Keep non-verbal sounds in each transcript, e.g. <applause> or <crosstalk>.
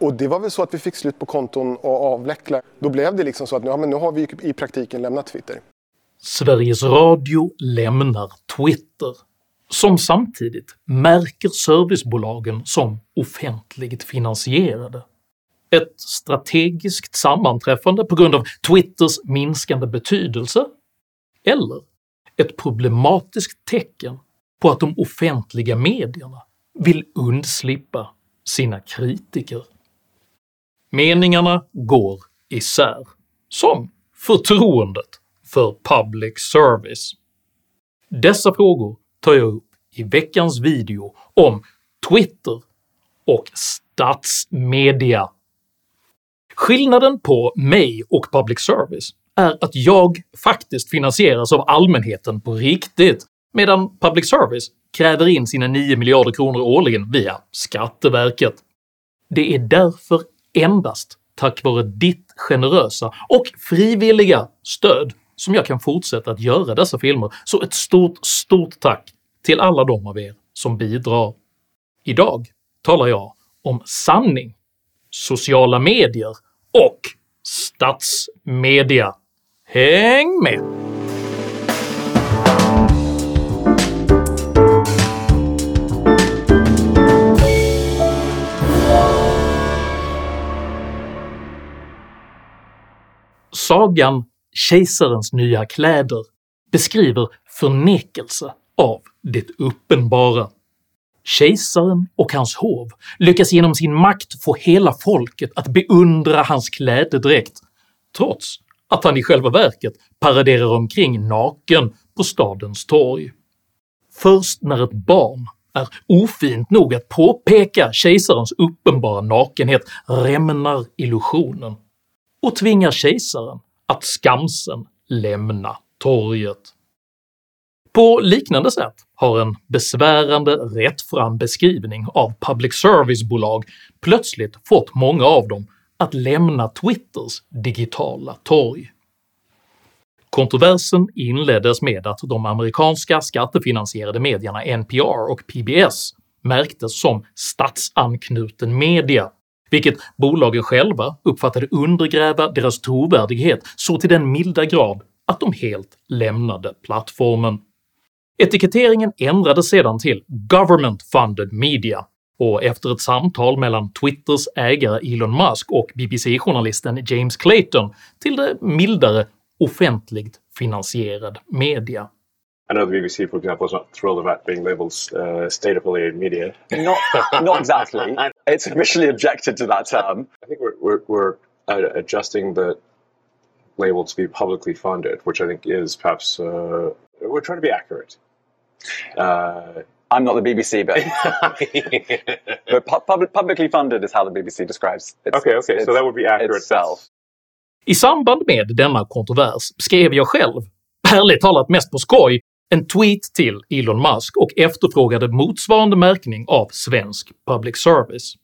Och det var väl så att vi fick slut på konton och avveckla. Då blev det liksom så att ja, men nu har vi i praktiken lämnat Twitter. Sveriges Radio lämnar Twitter, som samtidigt märker servicebolagen som offentligt finansierade. Ett strategiskt sammanträffande på grund av Twitters minskande betydelse? Eller ett problematiskt tecken på att de offentliga medierna vill undslippa sina kritiker. Meningarna går isär, som förtroendet för public service. Dessa frågor tar jag upp i veckans video om Twitter och statsmedia. Skillnaden på mig och public service är att jag faktiskt finansieras av allmänheten på riktigt, medan public service kräver in sina 9 miljarder kronor årligen via Skatteverket. Det är därför endast tack vare ditt generösa och frivilliga stöd som jag kan fortsätta att göra dessa filmer, så ett stort, stort tack till alla de av er som bidrar. Idag talar jag om sanning, sociala medier och statsmedia. Häng med! Sagan “Kejsarens nya kläder” beskriver förnekelse av det uppenbara. Kejsaren och hans hov lyckas genom sin makt få hela folket att beundra hans klädedräkt, trots att han i själva verket paraderar omkring naken på stadens torg. Först när ett barn är ofint nog att påpeka kejsarens uppenbara nakenhet rämnar illusionen och tvingar kejsaren att skamsen lämna torget. På liknande sätt har en besvärande rättfram beskrivning av public service-bolag plötsligt fått många av dem att lämna Twitters digitala torg. Kontroversen inleddes med att de amerikanska skattefinansierade medierna NPR och PBS märktes som statsanknuten media, vilket bolagen själva uppfattade undergräva deras trovärdighet så till den milda grad att de helt lämnade plattformen. Etiketteringen ändrades sedan till “Government Funded Media” och efter ett samtal mellan Twitters ägare Elon Musk och BBC-journalisten James Clayton till det mildare “offentligt finansierad media”. I know the BBC, for example, is not thrilled about being labelled uh, state-affiliated media. Not, not exactly. <laughs> it's officially objected to that term. I think we're, we're, we're uh, adjusting the label to be publicly funded, which I think is perhaps uh, we're trying to be accurate. Uh, I'm not the BBC, <laughs> but, but pu- public, publicly funded is how the BBC describes its, okay, okay, so that would be accurate. itself. I samband med denna kontrovers skrev jag själv, ärligt talat mest på skoj, en tweet till Elon Musk och efterfrågade motsvarande märkning av svensk public service.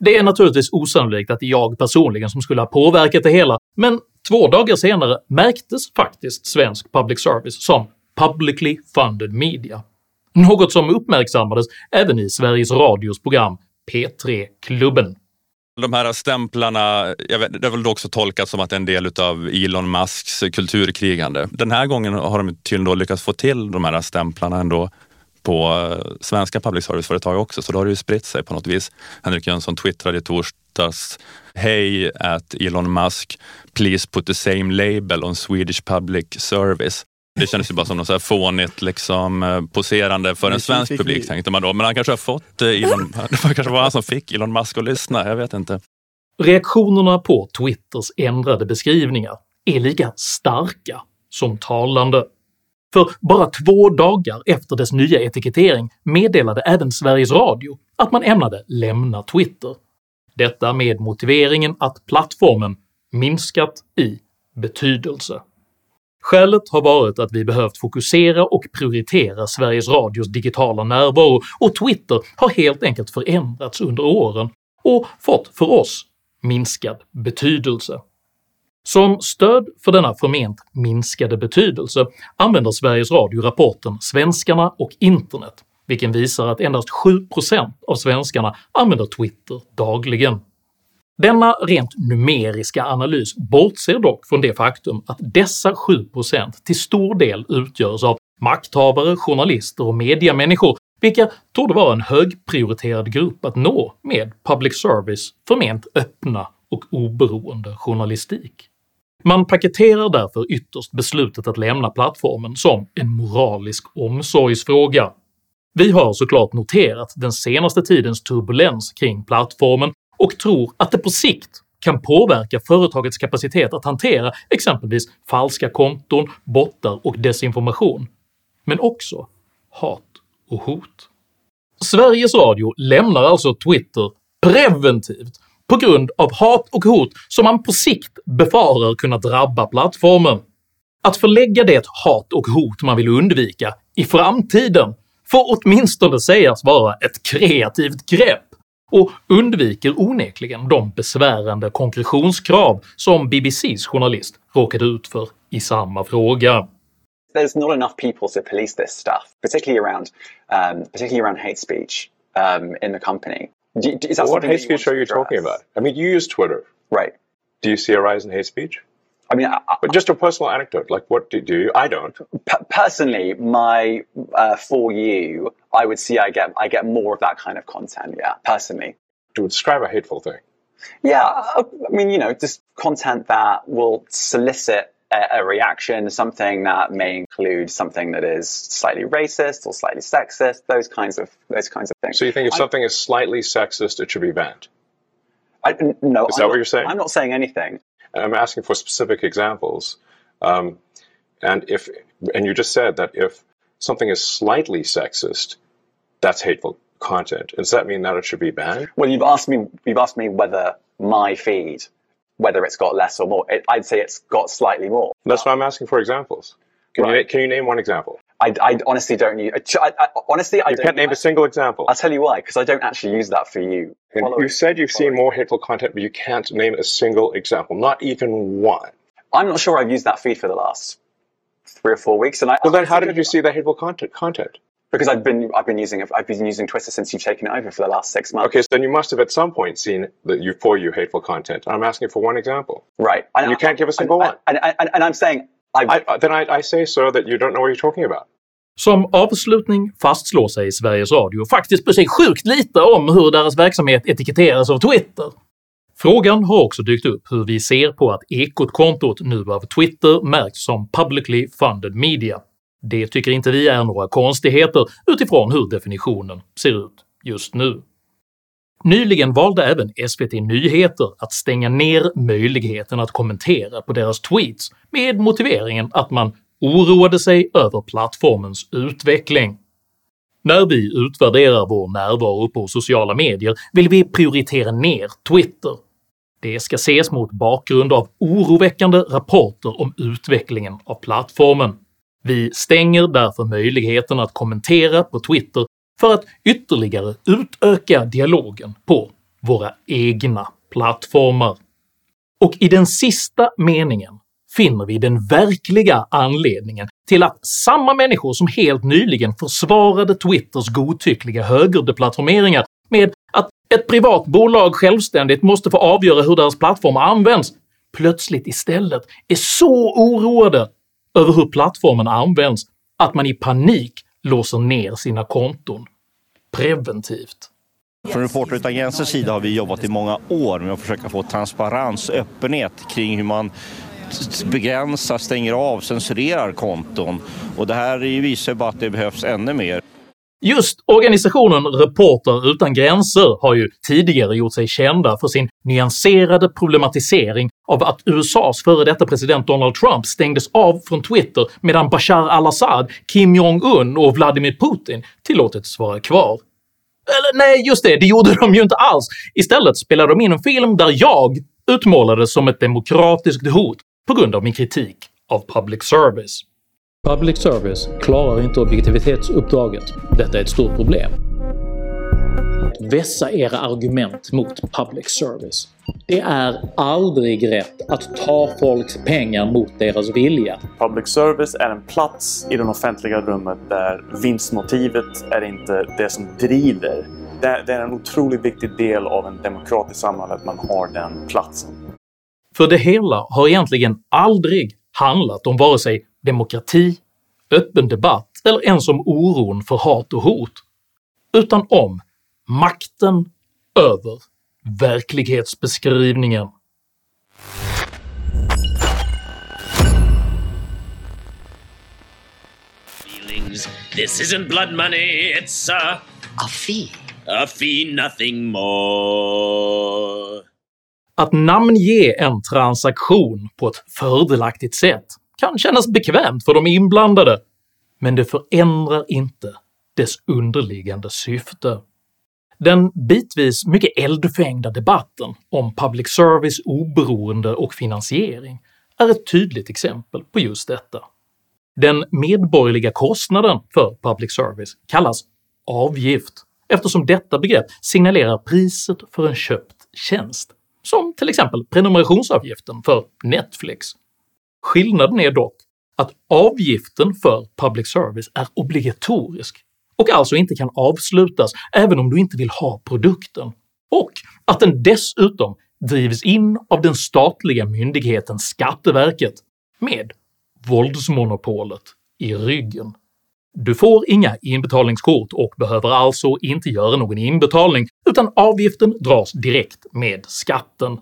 Det är naturligtvis osannolikt att det är jag personligen som skulle ha påverkat det hela, men två dagar senare märktes faktiskt svensk public service som “publicly funded media”, något som uppmärksammades även i Sveriges Radios program P3-klubben. De här stämplarna, jag vet, det har väl också tolkats som att det är en del av Elon Musks kulturkrigande. Den här gången har de tydligen då lyckats få till de här stämplarna ändå på eh, svenska public service-företag också, så då har det ju spritt sig på något vis. Henrik Jönsson twittrade i torsdags Hej at Elon Musk, please put the same label on Swedish public service. Det kändes ju bara som något så här fånigt liksom, poserande för en svensk publik tänkte man då. Men han kanske har fått Elon, <laughs> <laughs> det kanske var han som fick Elon Musk att lyssna, jag vet inte. Reaktionerna på Twitters ändrade beskrivningar är lika starka som talande. För bara två dagar efter dess nya etikettering meddelade även Sveriges Radio att man ämnade lämna Twitter. Detta med motiveringen att plattformen minskat i betydelse. Skälet har varit att vi behövt fokusera och prioritera Sveriges Radios digitala närvaro och Twitter har helt enkelt förändrats under åren och fått, för oss, minskad betydelse. Som stöd för denna förment minskade betydelse använder Sveriges Radio rapporten “Svenskarna och internet” vilken visar att endast 7% av svenskarna använder Twitter dagligen. Denna rent numeriska analys bortser dock från det faktum att dessa 7% till stor del utgörs av makthavare, journalister och mediamänniskor vilka torde vara en högprioriterad grupp att nå med public service förment öppna och oberoende journalistik. Man paketerar därför ytterst beslutet att lämna plattformen som en moralisk omsorgsfråga. Vi har såklart noterat den senaste tidens turbulens kring plattformen och tror att det på sikt kan påverka företagets kapacitet att hantera exempelvis falska konton, bottar och desinformation, men också hat och hot. Sveriges Radio lämnar alltså Twitter preventivt på grund av hat och hot som man på sikt befarar kunna drabba plattformen. Att förlägga det hat och hot man vill undvika i framtiden får åtminstone sägas vara ett kreativt grepp och undviker onekligen de besvärande konkretionskrav som BBCs journalist råkade ut för i samma fråga. There's not enough people to police this stuff, particularly around, um, particularly around hate speech um, in the company. Do, is that what hate speech are you talking about? I mean, you use Twitter. Right. Do you see a rise in hate speech? I mean, I, But just a personal anecdote, like what do, do you? I don't. p- personally, my uh, for you, I would see I get I get more of that kind of content. Yeah, personally. To describe a hateful thing. Yeah, I, I mean, you know, just content that will solicit a, a reaction, something that may include something that is slightly racist or slightly sexist, those kinds of those kinds of things. So you think if I- something is slightly sexist, it should be banned? I, no, Is I'm that what not- you're saying? I'm not saying anything. I'm asking for specific examples. Um, and if and you just said that if something is slightly sexist, that's hateful content. Does that mean that it should be banned? Well, you've asked me. You've asked me whether my feed, whether it's got less or more. It, I'd say it's got slightly more. That's why I'm asking for examples. Can you can you name one example? I, I honestly don't use. I, I, honestly, I You can't name a single example. I'll tell you why, because I don't actually use that for you. You said you've seen more hateful content, but you can't name a single example, not even one. I'm not sure I've used that feed for the last three or four weeks, and I. Well, then how did you see that hateful content? Content. Because I've been I've been using I've been using Twitter since you've taken it over for the last six months. Okay, so then you must have at some point seen the you for you hateful content. I'm asking for one example. Right. And You can't give a single and, one. And, and, and I'm saying I, uh, then I, I say, sir, that you don't know what you're talking about. Som avslutning fastslår sig Sveriges Radio faktiskt bryr sig sjukt lite om hur deras verksamhet etiketteras av Twitter. Frågan har också dykt upp hur vi ser på att Ekot-kontot nu av Twitter märks som “publicly funded media”. Det tycker inte vi är några konstigheter utifrån hur definitionen ser ut just nu. Nyligen valde även SVT Nyheter att stänga ner möjligheten att kommentera på deras tweets med motiveringen att man oroade sig över plattformens utveckling. När vi utvärderar vår närvaro på sociala medier vill vi prioritera ner Twitter. Det ska ses mot bakgrund av oroväckande rapporter om utvecklingen av plattformen. Vi stänger därför möjligheten att kommentera på Twitter för att ytterligare utöka dialogen på våra egna plattformar. Och i den sista meningen finner vi den verkliga anledningen till att samma människor som helt nyligen försvarade Twitters godtyckliga högerdeplattformeringar med att ett privat bolag självständigt måste få avgöra hur deras plattformar används plötsligt istället är så oroade över hur plattformen används att man i panik låser ner sina konton preventivt. Från Reporter utan gränsers sida har vi jobbat i många år med att försöka få transparens och öppenhet kring hur man begränsar, stänger av, censurerar konton. Och det här visar bara att det behövs ännu mer. Just organisationen Reporter utan gränser har ju tidigare gjort sig kända för sin nyanserade problematisering av att USAs före detta president Donald Trump stängdes av från Twitter medan Bashar al-Assad, Kim Jong-Un och Vladimir Putin tillåtits vara kvar. Eller nej, just det, det gjorde de ju inte alls! Istället spelade de in en film där jag utmålades som ett demokratiskt hot på grund av min kritik av public service. Public service klarar inte objektivitetsuppdraget. Detta är ett stort problem. Vässa era argument mot public service. Det är aldrig rätt att ta folks pengar mot deras vilja. Public service är en plats i det offentliga rummet där vinstmotivet är inte det som driver det, är en otroligt viktig del av en demokratisk samhälle att man har den platsen. För det hela har egentligen aldrig handlat om vare sig demokrati, öppen debatt eller ens om oron för hat och hot, utan om makten över verklighetsbeskrivningen. Feelings. This isn't blood money, it's a, A fee. a fee, nothing more. Att namnge en transaktion på ett fördelaktigt sätt kan kännas bekvämt för de inblandade, men det förändrar inte dess underliggande syfte. Den bitvis mycket eldfängda debatten om public service oberoende och finansiering är ett tydligt exempel på just detta. Den medborgerliga kostnaden för public service kallas avgift eftersom detta begrepp signalerar priset för en köpt tjänst, som till exempel prenumerationsavgiften för Netflix. Skillnaden är dock att avgiften för public service är obligatorisk och alltså inte kan avslutas även om du inte vill ha produkten, och att den dessutom drivs in av den statliga myndigheten Skatteverket med våldsmonopolet i ryggen. Du får inga inbetalningskort och behöver alltså inte göra någon inbetalning, utan avgiften dras direkt med skatten.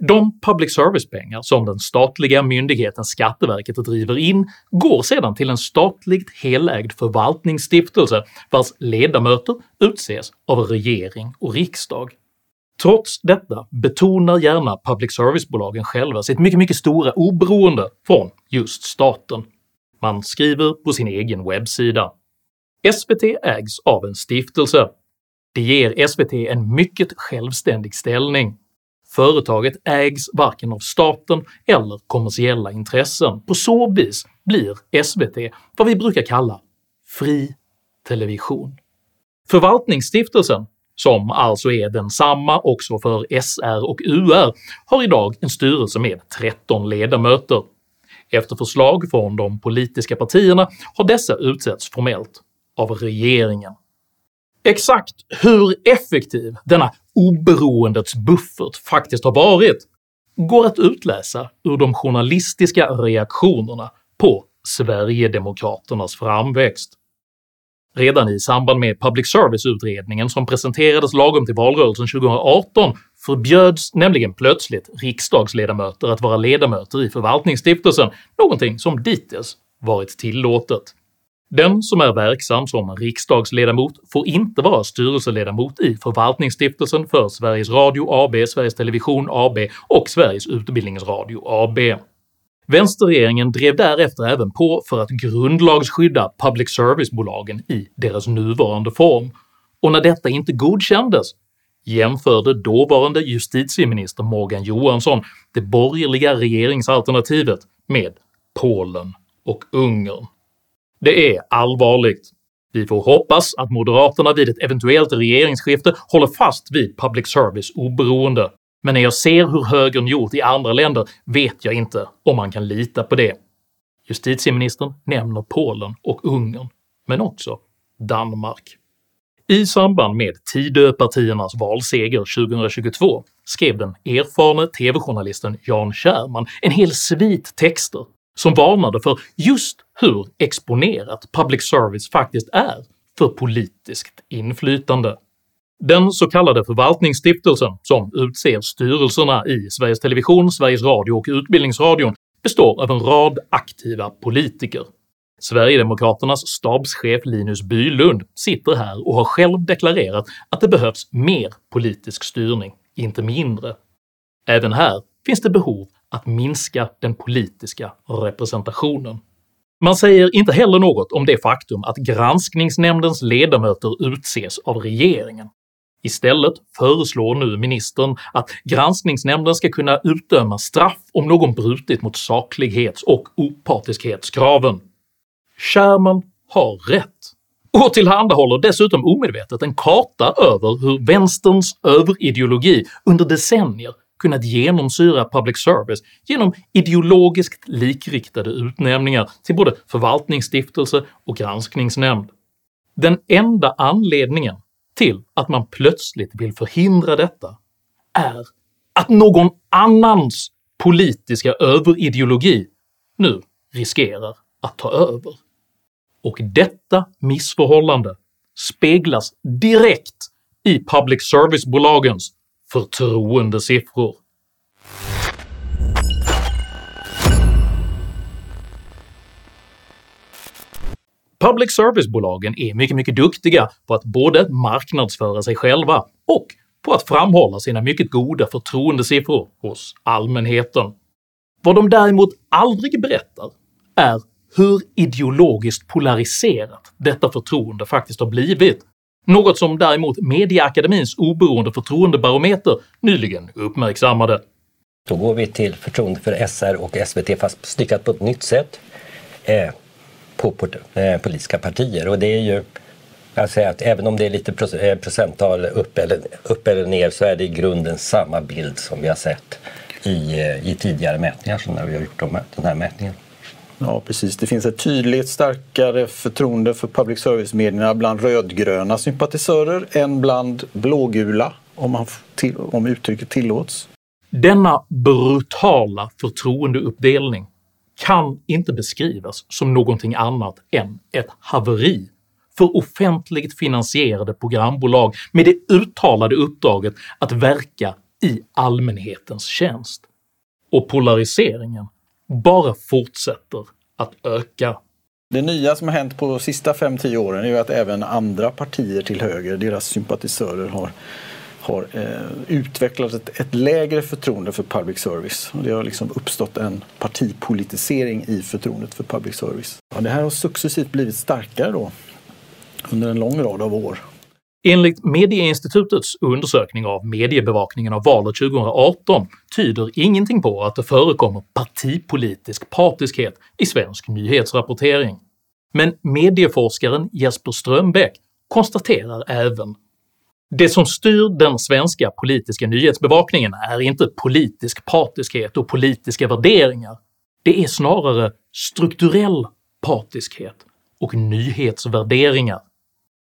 De public service-pengar som den statliga myndigheten Skatteverket driver in går sedan till en statligt helägd förvaltningsstiftelse vars ledamöter utses av regering och riksdag. Trots detta betonar gärna public service-bolagen själva sitt mycket, mycket stora oberoende från just staten. Man skriver på sin egen webbsida “SVT ägs av en stiftelse. Det ger SVT en mycket självständig ställning. Företaget ägs varken av staten eller kommersiella intressen. På så vis blir SVT vad vi brukar kalla fri television. Förvaltningsstiftelsen, som alltså är densamma också för SR och UR, har idag en styrelse med 13 ledamöter. Efter förslag från de politiska partierna har dessa utsetts formellt av regeringen. Exakt hur effektiv denna oberoendets buffert faktiskt har varit går att utläsa ur de journalistiska reaktionerna på Sverigedemokraternas framväxt. Redan i samband med public service-utredningen som presenterades lagom till valrörelsen 2018 förbjöds nämligen plötsligt riksdagsledamöter att vara ledamöter i förvaltningsstiftelsen, någonting som dittills varit tillåtet. Den som är verksam som riksdagsledamot får inte vara styrelseledamot i Förvaltningsstiftelsen för Sveriges Radio AB, Sveriges Television AB och Sveriges Utbildningsradio AB. Vänsterregeringen drev därefter även på för att grundlagsskydda public service-bolagen i deras nuvarande form, och när detta inte godkändes jämförde dåvarande justitieminister Morgan Johansson det borgerliga regeringsalternativet med Polen och Ungern. Det är allvarligt. Vi får hoppas att moderaterna vid ett eventuellt regeringsskifte håller fast vid public service oberoende, men när jag ser hur högern gjort i andra länder vet jag inte om man kan lita på det. Justitieministern nämner Polen och Ungern, men också Danmark. I samband med Tidöpartiernas valseger 2022 skrev den erfarne tv-journalisten Jan Kärman en hel svit texter som varnade för just hur exponerat public service faktiskt är för politiskt inflytande. Den så kallade förvaltningsstiftelsen, som utser styrelserna i Sveriges Television, Sveriges Radio och Utbildningsradion, består av en rad aktiva politiker. Sverigedemokraternas stabschef Linus Bylund sitter här och har själv deklarerat att det behövs mer politisk styrning, inte mindre. Även här finns det behov att minska den politiska representationen. Man säger inte heller något om det faktum att granskningsnämndens ledamöter utses av regeringen. Istället föreslår nu ministern att granskningsnämnden ska kunna utdöma straff om någon brutit mot saklighets och opartiskhetskraven. Sherman har rätt, och tillhandahåller dessutom omedvetet en karta över hur vänsterns överideologi under decennier kunnat genomsyra public service genom ideologiskt likriktade utnämningar till både förvaltningsstiftelse och granskningsnämnd. Den enda anledningen till att man plötsligt vill förhindra detta är att någon annans politiska överideologi nu riskerar att ta över. Och detta missförhållande speglas direkt i public service-bolagens förtroendesiffror. Public service-bolagen är mycket, mycket duktiga på att både marknadsföra sig själva och på att framhålla sina mycket goda förtroendesiffror hos allmänheten. Vad de däremot aldrig berättar är hur ideologiskt polariserat detta förtroende faktiskt har blivit, något som däremot Mediaakademins oberoende förtroendebarometer nyligen uppmärksammade. Då går vi till förtroende för SR och SVT fast styckat på ett nytt sätt eh, på, eh, politiska partier och det är ju jag säger att även om det är lite eh, procenttal upp eller, upp eller ner så är det i grunden samma bild som vi har sett i, eh, i tidigare mätningar som när vi har gjort den här mätningen. Ja, precis. Det finns ett tydligt starkare förtroende för public service-medierna bland rödgröna sympatisörer än bland blågula, om, man till, om uttrycket tillåts. Denna brutala förtroendeuppdelning kan inte beskrivas som någonting annat än ett haveri för offentligt finansierade programbolag med det uttalade uppdraget att verka i allmänhetens tjänst. Och polariseringen bara fortsätter att öka. Det nya som har hänt på de sista 5-10 åren är ju att även andra partier till höger, deras sympatisörer, har, har eh, utvecklat ett, ett, lägre förtroende för public service. Och det har liksom uppstått en partipolitisering i förtroendet för public service. Ja, det här har successivt blivit starkare då under en lång rad av år. Enligt Medieinstitutets undersökning av mediebevakningen av valet 2018 tyder ingenting på att det förekommer partipolitisk partiskhet i svensk nyhetsrapportering. Men medieforskaren Jesper Strömbäck konstaterar även “Det som styr den svenska politiska nyhetsbevakningen är inte politisk partiskhet och politiska värderingar, det är snarare strukturell partiskhet och nyhetsvärderingar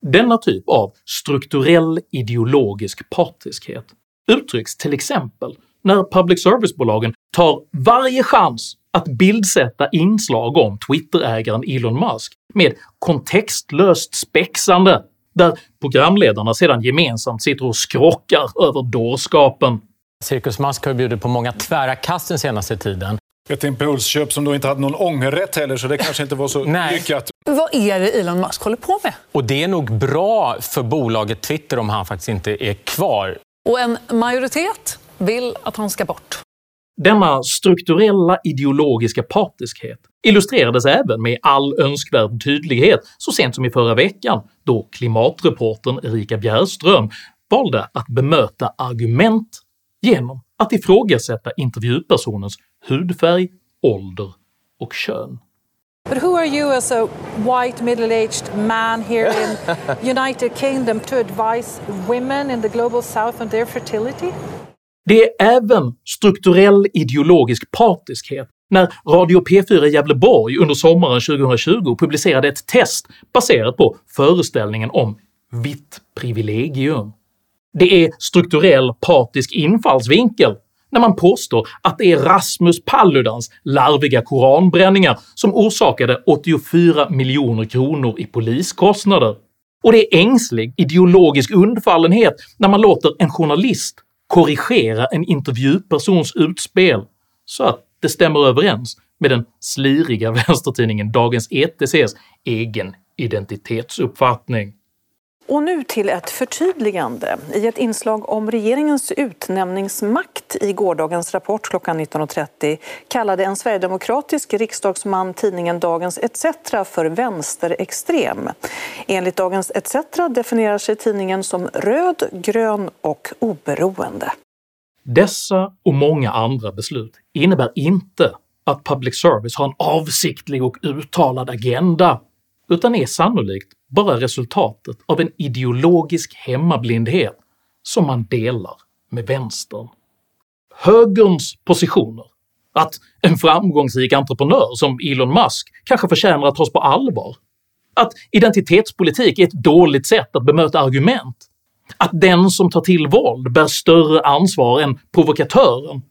denna typ av strukturell ideologisk partiskhet uttrycks till exempel när public service-bolagen tar varje chans att bildsätta inslag om Twitter-ägaren Elon Musk med kontextlöst spexande där programledarna sedan gemensamt sitter och skrockar över dårskapen. Cirkus Musk har bjudit på många tvära kast den senaste tiden. Ett impulsköp som då inte hade någon ångerrätt heller, så det kanske inte var så <laughs> Nej. lyckat. Vad är det Elon Musk håller på med? Och det är nog bra för bolaget Twitter om han faktiskt inte är kvar. Och en majoritet vill att han ska bort. Denna strukturella ideologiska partiskhet illustrerades även med all önskvärd tydlighet så sent som i förra veckan då klimatreportern Erika Bjärström valde att bemöta argument genom att ifrågasätta intervjupersonens hudfärg, ålder och kön. But who are you as a white middle-aged man here in <laughs> United Kingdom to advise women in the global south on their fertility? Det är även strukturell ideologisk partiskhet när Radio P4 Gävleborg under sommaren 2020 publicerade ett test baserat på föreställningen om “vitt privilegium”. Det är strukturell partisk infallsvinkel när man påstår att det är Rasmus Paludans larviga koranbränningar som orsakade 84 miljoner kronor i poliskostnader. Och det är ängslig ideologisk undfallenhet när man låter en journalist korrigera en intervjupersons utspel så att det stämmer överens med den sliriga <laughs> vänstertidningen Dagens ETCs egen identitetsuppfattning. Och nu till ett förtydligande. I ett inslag om regeringens utnämningsmakt i gårdagens Rapport klockan 19.30 kallade en sverigedemokratisk riksdagsman tidningen Dagens ETC för vänsterextrem. Enligt Dagens ETC definierar sig tidningen som röd, grön och oberoende. Dessa och många andra beslut innebär inte att public service har en avsiktlig och uttalad agenda, utan är sannolikt bara resultatet av en ideologisk hemmablindhet som man delar med vänstern. Högerns positioner, att en framgångsrik entreprenör som Elon Musk kanske förtjänar att tas på allvar, att identitetspolitik är ett dåligt sätt att bemöta argument, att den som tar till våld bär större ansvar än provokatören.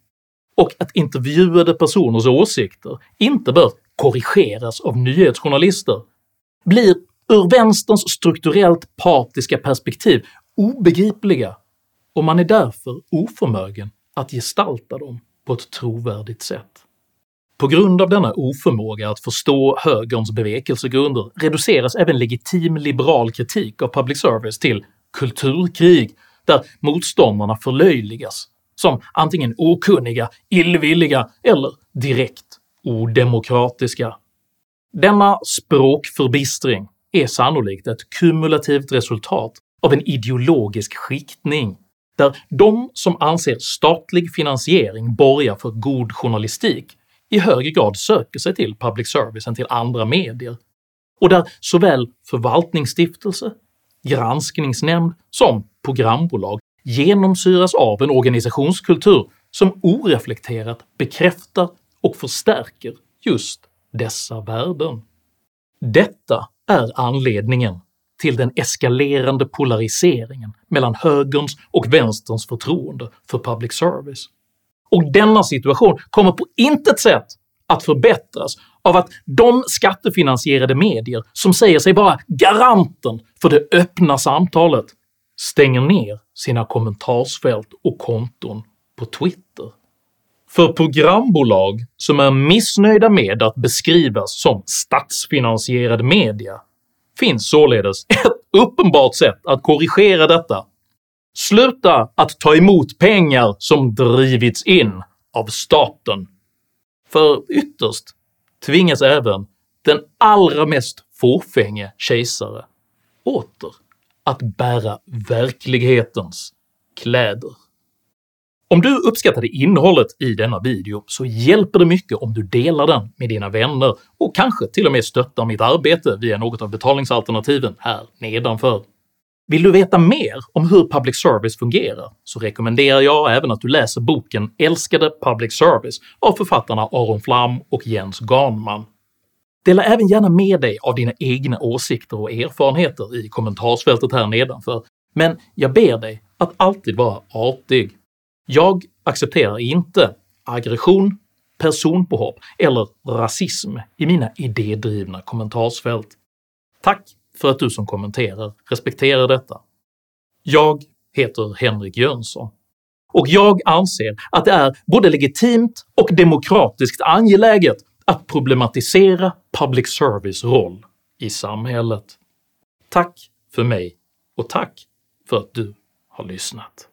Och att intervjuade personers åsikter inte bör korrigeras av nyhetsjournalister blir ur vänsterns strukturellt partiska perspektiv obegripliga och man är därför oförmögen att gestalta dem på ett trovärdigt sätt. På grund av denna oförmåga att förstå högerns bevekelsegrunder reduceras även legitim liberal kritik av public service till kulturkrig där motståndarna förlöjligas som antingen okunniga, illvilliga eller direkt odemokratiska. Denna språkförbistring är sannolikt ett kumulativt resultat av en ideologisk skiktning där de som anser statlig finansiering borgar för god journalistik i högre grad söker sig till public service än till andra medier, och där såväl förvaltningsstiftelse, granskningsnämnd som programbolag genomsyras av en organisationskultur som oreflekterat bekräftar och förstärker just dessa värden. Detta är anledningen till den eskalerande polariseringen mellan högerns och vänsterns förtroende för public service. Och denna situation kommer på intet sätt att förbättras av att de skattefinansierade medier som säger sig vara garanten för det öppna samtalet stänger ner sina kommentarsfält och konton på Twitter. För programbolag som är missnöjda med att beskrivas som statsfinansierad media finns således ett uppenbart sätt att korrigera detta. Sluta att ta emot pengar som drivits in av staten. För ytterst tvingas även den allra mest fåfänge kejsare åter att bära verklighetens kläder. Om du uppskattade innehållet i denna video så hjälper det mycket om du delar den med dina vänner och kanske till och med stöttar mitt arbete via något av betalningsalternativen här nedanför. Vill du veta mer om hur public service fungerar så rekommenderar jag även att du läser boken “Älskade public service” av författarna Aron Flam och Jens Ganman. Dela även gärna med dig av dina egna åsikter och erfarenheter i kommentarsfältet här nedanför, men jag ber dig att alltid vara artig. Jag accepterar inte aggression, personpåhopp eller rasism i mina idédrivna kommentarsfält. Tack för att du som kommenterar respekterar detta. Jag heter Henrik Jönsson, och jag anser att det är både legitimt och demokratiskt angeläget att problematisera public service roll i samhället. Tack för mig och tack för att du har lyssnat.